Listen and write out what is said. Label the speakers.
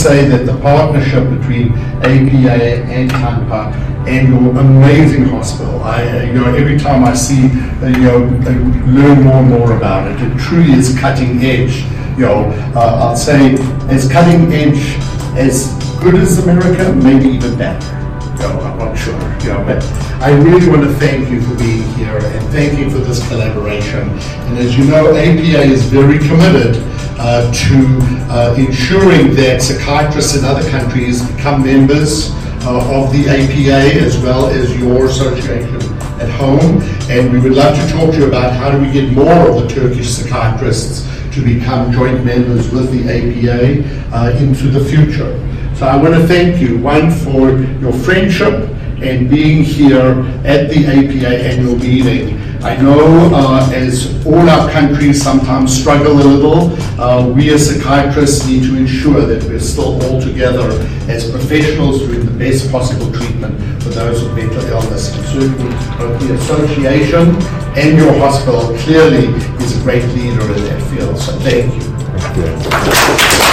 Speaker 1: say that the partnership between APA and Tampa and your amazing hospital, I, uh, you know, every time I see, uh, you know, learn more and more about it. It truly is cutting edge. You know, uh, I'll say as cutting edge, as good as America, maybe even better. You know, I'm not sure, you know, but I really want to thank you for being here and thank you for this collaboration. And as you know, APA is very committed to uh, ensuring that psychiatrists in other countries become members uh, of the APA as well as your association at home. And we would love to talk to you about how do we get more of the Turkish psychiatrists to become joint members with the APA uh, into the future. So I want to thank you, one, for your friendship and being here at the APA annual meeting. I know uh, as all our countries sometimes struggle a little, uh, we as psychiatrists need to ensure that we're still all together as professionals doing the best possible treatment for those with mental illness. And certainly both the association and your hospital clearly is a great leader in that field. So thank you.
Speaker 2: Thank you.